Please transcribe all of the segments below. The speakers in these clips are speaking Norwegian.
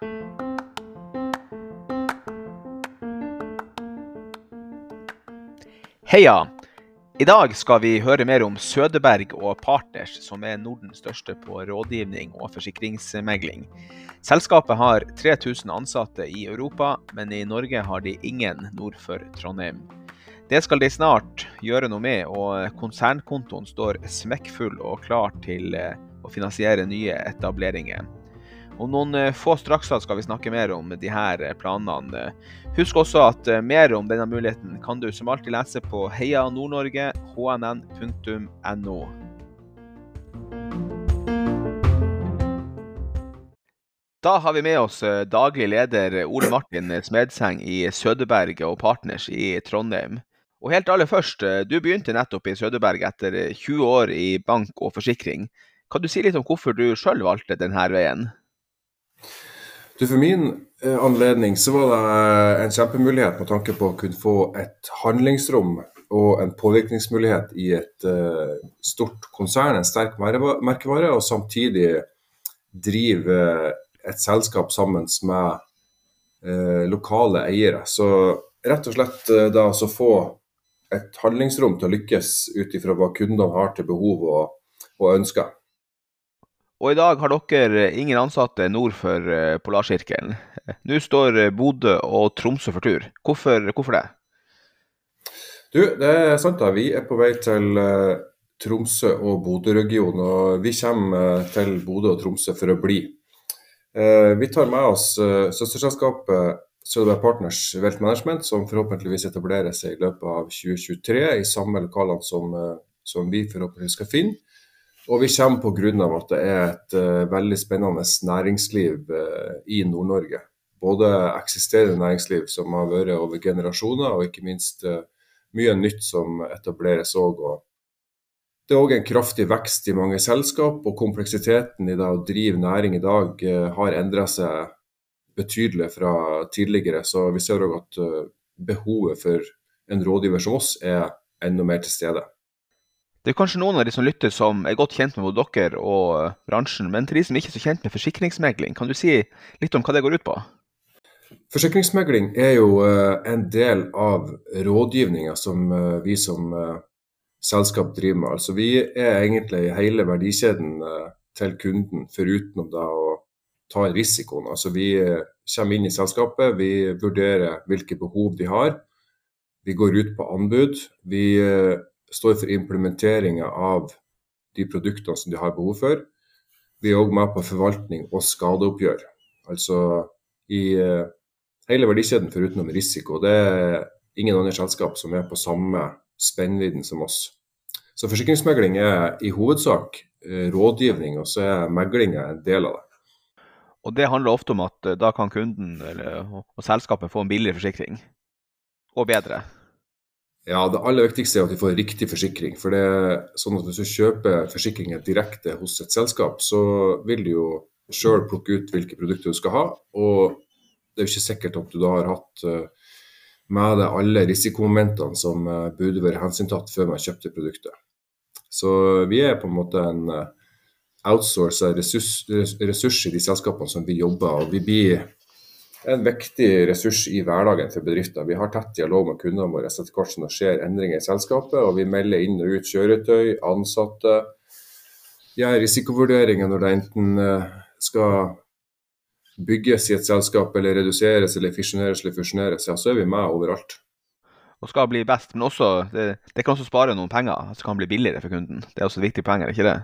Heia! I dag skal vi høre mer om Sødeberg og Partners, som er Nordens største på rådgivning og forsikringsmegling. Selskapet har 3000 ansatte i Europa, men i Norge har de ingen nord for Trondheim. Det skal de snart gjøre noe med, og konsernkontoen står smekkfull og klar til eh, å finansiere nye etableringer. Om noen eh, få strakser skal vi snakke mer om de her eh, planene. Husk også at eh, mer om denne muligheten kan du som alltid lese på Heia Nord-Norge, hnn.no. Da har vi med oss daglig leder Ole Martin Smedseng i Sødeberg og Partners i Trondheim. Og helt aller først, du begynte nettopp i Sødeberg etter 20 år i bank og forsikring. Kan du si litt om hvorfor du sjøl valgte denne veien? Du, For min eh, anledning så var det eh, en kjempemulighet med tanke på å kunne få et handlingsrom og en påvirkningsmulighet i et uh, stort konsern, en sterk merkevare, og samtidig drive et selskap sammen med uh, lokale eiere. Så rett og slett uh, da å få et handlingsrom til å lykkes ut ifra hva kundene har til behov og, og ønsker. Og i dag har dere ingen ansatte nord for eh, Polarsirkelen. Nå står eh, Bodø og Tromsø for tur. Hvorfor, hvorfor, det? Du, det er sant da. Vi er på vei til uh, Tromsø og Bodø-regionen. Og vi kommer til Bodø og Tromsø for å bli. Vi tar med oss søsterselskapet Søderberg Partners Welt Management, som forhåpentligvis etablerer seg i løpet av 2023 i samme lokalene som, som vi forhåpentligvis skal finne. Og vi kommer pga. at det er et uh, veldig spennende næringsliv uh, i Nord-Norge. Både eksisterende næringsliv som har vært over generasjoner, og ikke minst uh, mye nytt som etableres òg. Det er òg en kraftig vekst i mange selskap, og kompleksiteten i det å drive næring i dag har endra seg betydelig fra tidligere. Så vi ser òg at behovet for en rådgiver som oss er enda mer til stede. Det er kanskje noen av de som lytter som er godt kjent med både dere og eh, bransjen, men til de som ikke er så kjent med forsikringsmegling, kan du si litt om hva det går ut på? Forsikringsmegling er jo eh, en del av rådgivninga som eh, vi som selskap driver med. Altså Vi er egentlig hele verdikjeden til kunden, foruten da å ta risikoen. Altså Vi kommer inn i selskapet, vi vurderer hvilke behov de har. Vi går ut på anbud. Vi står for implementeringa av de produktene som de har behov for. Vi er òg med på forvaltning og skadeoppgjør. Altså i uh, hele verdikjeden forutenom risiko. Det er ingen andre selskap som er på samme spennvidden som oss. Så forsikringsmegling er i hovedsak uh, rådgivning, og så er meglinga en del av det. Og Det handler ofte om at uh, da kan kunden eller, og selskapet få en billigere forsikring, og bedre? Ja, Det aller viktigste er at vi får riktig forsikring. for det er sånn at Hvis du kjøper forsikringer direkte hos et selskap, så vil du jo sjøl plukke ut hvilke produkter du skal ha. Og det er jo ikke sikkert at du da har hatt eh, med deg alle risikomomentene som eh, burde være hensyntatt før man kjøpte produktet. Så vi er på en måte en eh, outsourca ressurs, ressurs i de selskapene som vi jobber. og vi blir en viktig ressurs i hverdagen for bedrifter. Vi har tett dialog med kundene våre etter hvert som det skjer endringer i selskapet. og Vi melder inn og ut kjøretøy, ansatte. Gjør risikovurderinger når det enten eh, skal bygges i et selskap, eller reduseres, eller fisjoneres eller fusjoneres. Ja, så er vi med overalt. Og skal bli best, men også, det, det kan også spare noen penger. Så kan bli billigere for kunden. Det er også et viktig poeng, er ikke det?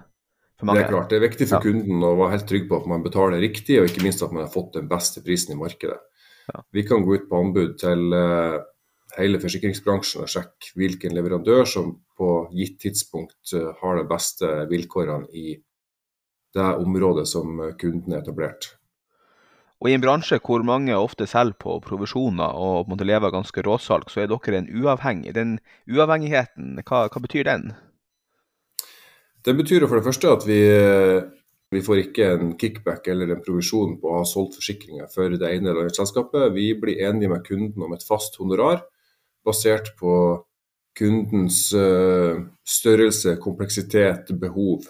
Det er klart, det er viktig for ja. kunden å være helt trygg på at man betaler riktig, og ikke minst at man har fått den beste prisen i markedet. Ja. Vi kan gå ut på anbud til uh, hele forsikringsbransjen og sjekke hvilken leverandør som på gitt tidspunkt uh, har de beste vilkårene i det området som kunden er etablert. Og I en bransje hvor mange ofte selger på provisjoner og måtte leve av ganske råsalg, så er dere en uavhengig. Den uavhengigheten, hva, hva betyr den? Det betyr jo for det første at vi, vi får ikke en kickback eller en provisjon på å ha solgt forsikringer for det ene eller andre selskapet. Vi blir enige med kunden om et fast honorar basert på kundens uh, størrelse, kompleksitet, behov.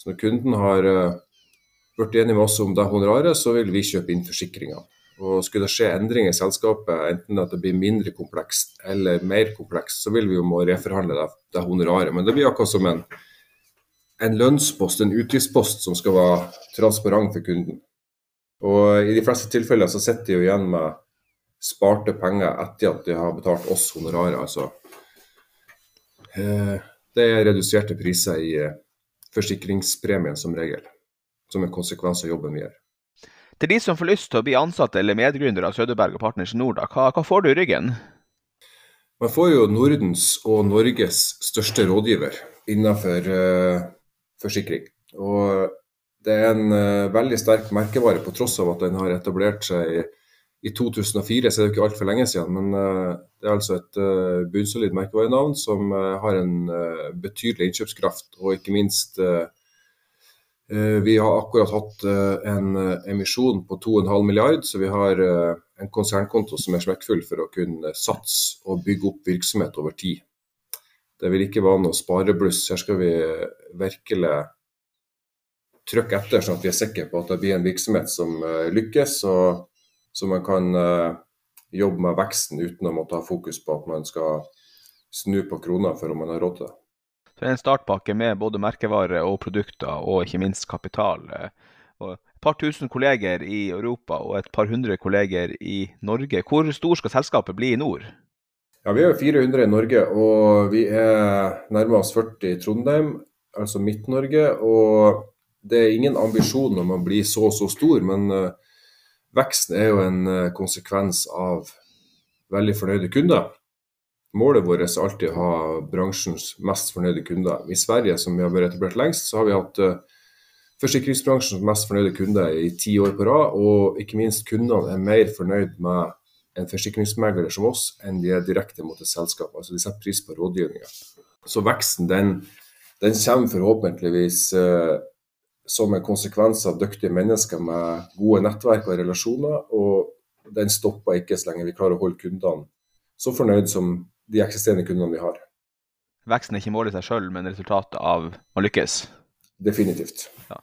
Så når kunden har blitt enig med oss om det honoraret, så vil vi kjøpe inn forsikringa. Og skulle det skje endringer i selskapet, enten at det blir mindre komplekst eller mer komplekst, så vil vi jo må reforhandle det, det honoraret. Men det blir akkurat som en, en lønnspost, en utgiftspost, som skal være transparent for kunden. Og i de fleste tilfeller så sitter de jo igjen med sparte penger etter at de har betalt oss honoraret. Altså, eh, det er reduserte priser i eh, forsikringspremien som regel, som en konsekvens av jobben vi gjør. Til de som får lyst til å bli ansatte eller medgründere av Søderberg og Partners Nord, hva, hva, får du i ryggen? Man får jo Nordens og Norges største rådgiver innenfor uh, forsikring. Og det er en uh, veldig sterk merkevare, på tross av at den har etablert seg i, i 2004, så er det ikke altfor lenge siden. Men uh, det er altså et uh, bunnsolid merkevarenavn som har en betydelig innkjøpskraft, og ikke minst vi har akkurat hatt en emisjon på 2,5 milliard, så vi har en konsernkonto som er smekkfull for å kunne satse og bygge opp virksomhet over tid. Det vil ikke være noe sparebluss. Her skal vi virkelig trykke etter, sånn at vi er sikre på at det blir en virksomhet som lykkes, og så man kan jobbe med veksten uten å måtte ha fokus på at man skal snu på krona for om man har råd til det. Det er en startpakke med både merkevare og produkter, og ikke minst kapital. Og et par tusen kolleger i Europa og et par hundre kolleger i Norge. Hvor stor skal selskapet bli i nord? Ja, Vi er jo 400 i Norge, og vi er nærmere oss 40 i Trondheim, altså Midt-Norge. Og det er ingen ambisjon om å bli så og så stor, men uh, veksten er jo en uh, konsekvens av veldig fornøyde kunder. Målet vårt er alltid å ha bransjens mest fornøyde kunder. I Sverige, som vi har vært etablert lengst, så har vi hatt uh, forsikringsbransjens mest fornøyde kunder i ti år på rad. Og ikke minst kundene er mer fornøyd med en forsikringsmegler som oss enn de er direkte mot et selskap. Altså de setter pris på rådgivninga. Så veksten den, den kommer forhåpentligvis eh, som en konsekvens av dyktige mennesker med gode nettverk og relasjoner. Og den stopper ikke så lenge vi klarer å holde kundene så fornøyd som de eksisterende kundene vi har. Veksten er ikke målet i seg sjøl, men resultatet av å lykkes? Definitivt. Ja.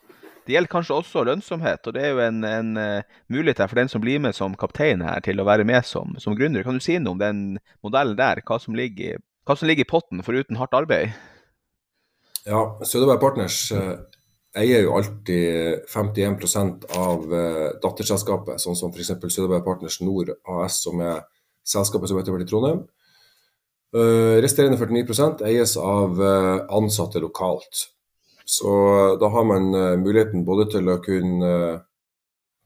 Det gjelder kanskje også lønnsomhet, og det er jo en, en uh, mulighet for den som blir med som kaptein her, til å være med som, som gründer. Kan du si noe om den modellen der, hva som ligger, hva som ligger i potten foruten hardt arbeid? Ja, Søderberg Partners uh, eier jo alltid 51% av uh, datterselskapet, sånn som f.eks. Søderberg Partners Nord AS, som er selskapet som er etablert i Trondheim. Resterende 49% eies av ansatte lokalt. Så da har man uh, muligheten både til å kunne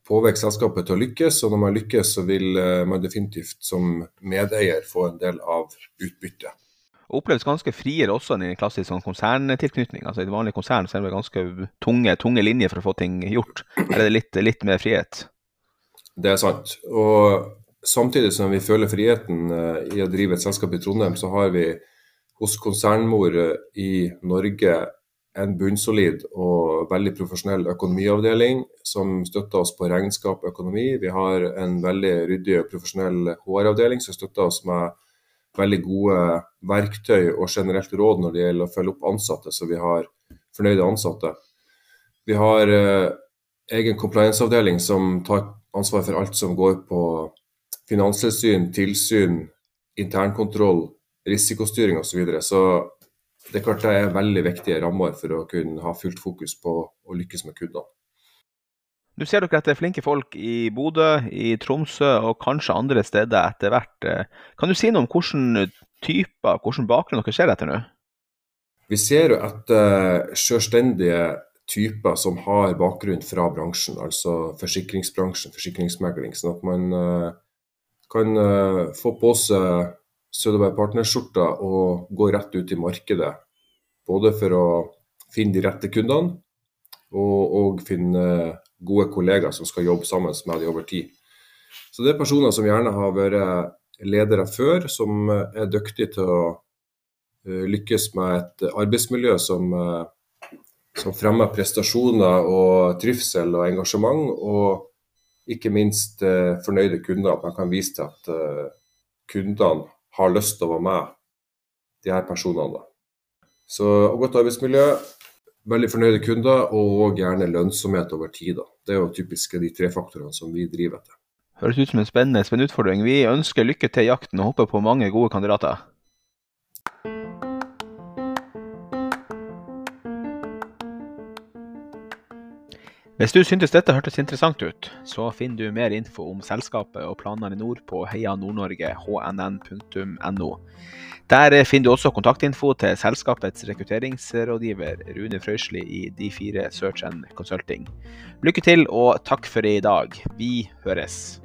påvirke selskapet til å lykkes, og når man lykkes, så vil man definitivt som medeier få en del av utbyttet. Og oppleves ganske friere også enn i en klassisk sånn konserntilknytning. Altså I et vanlig konsern så er det ganske tunge, tunge linjer for å få ting gjort. Er det litt, litt mer frihet? Det er sant. Og samtidig som vi føler friheten eh, i å drive et selskap i Trondheim, så har vi hos konsernmor eh, i Norge en bunnsolid og veldig profesjonell økonomiavdeling som støtter oss på regnskap og økonomi. Vi har en veldig ryddig og profesjonell HR-avdeling som støtter oss med veldig gode verktøy og generelt råd når det gjelder å følge opp ansatte, så vi har fornøyde ansatte. Vi har eh, egen compliance-avdeling som tar ansvar for alt som går på finanstilsyn, tilsyn, internkontroll, risikostyring osv. Så, videre. så det er klart det er veldig viktige rammer for å kunne ha fullt fokus på å lykkes med kundene. Du ser dere er flinke folk i Bodø, i Tromsø og kanskje andre steder etter hvert. Kan du si noe om hvilken typer, hvilken bakgrunn dere ser etter nå? Vi ser jo etter selvstendige typer som har bakgrunn fra bransjen, altså forsikringsbransjen, forsikringsmegling. sånn at man eh, kan uh, få på seg Søderberg Partnerskjorta og gå rett ut i markedet. Både for å finne de rette kundene og, og finne gode kollegaer som skal jobbe sammen med dem over tid. Så det er personer som gjerne har vært ledere før, som er dyktige til å uh, lykkes med et arbeidsmiljø som, uh, som fremmer prestasjoner og trivsel og engasjement. og ikke minst eh, fornøyde kunder. At man kan vise til at eh, kundene har lyst til å være med, de her personene. Så Godt arbeidsmiljø, veldig fornøyde kunder og gjerne lønnsomhet over tid. Da. Det er jo typisk de tre faktorene som vi driver etter. Høres ut som en spennende, spennende utfordring. Vi ønsker lykke til i jakten og håper på mange gode kandidater. Hvis du syntes dette hørtes interessant ut, så finner du mer info om selskapet og planene i nord på heianordnorge.hnn.no. Der finner du også kontaktinfo til selskapets rekrutteringsrådgiver Rune Frøysli i De4 Search and Consulting. Lykke til og takk for i dag. Vi høres.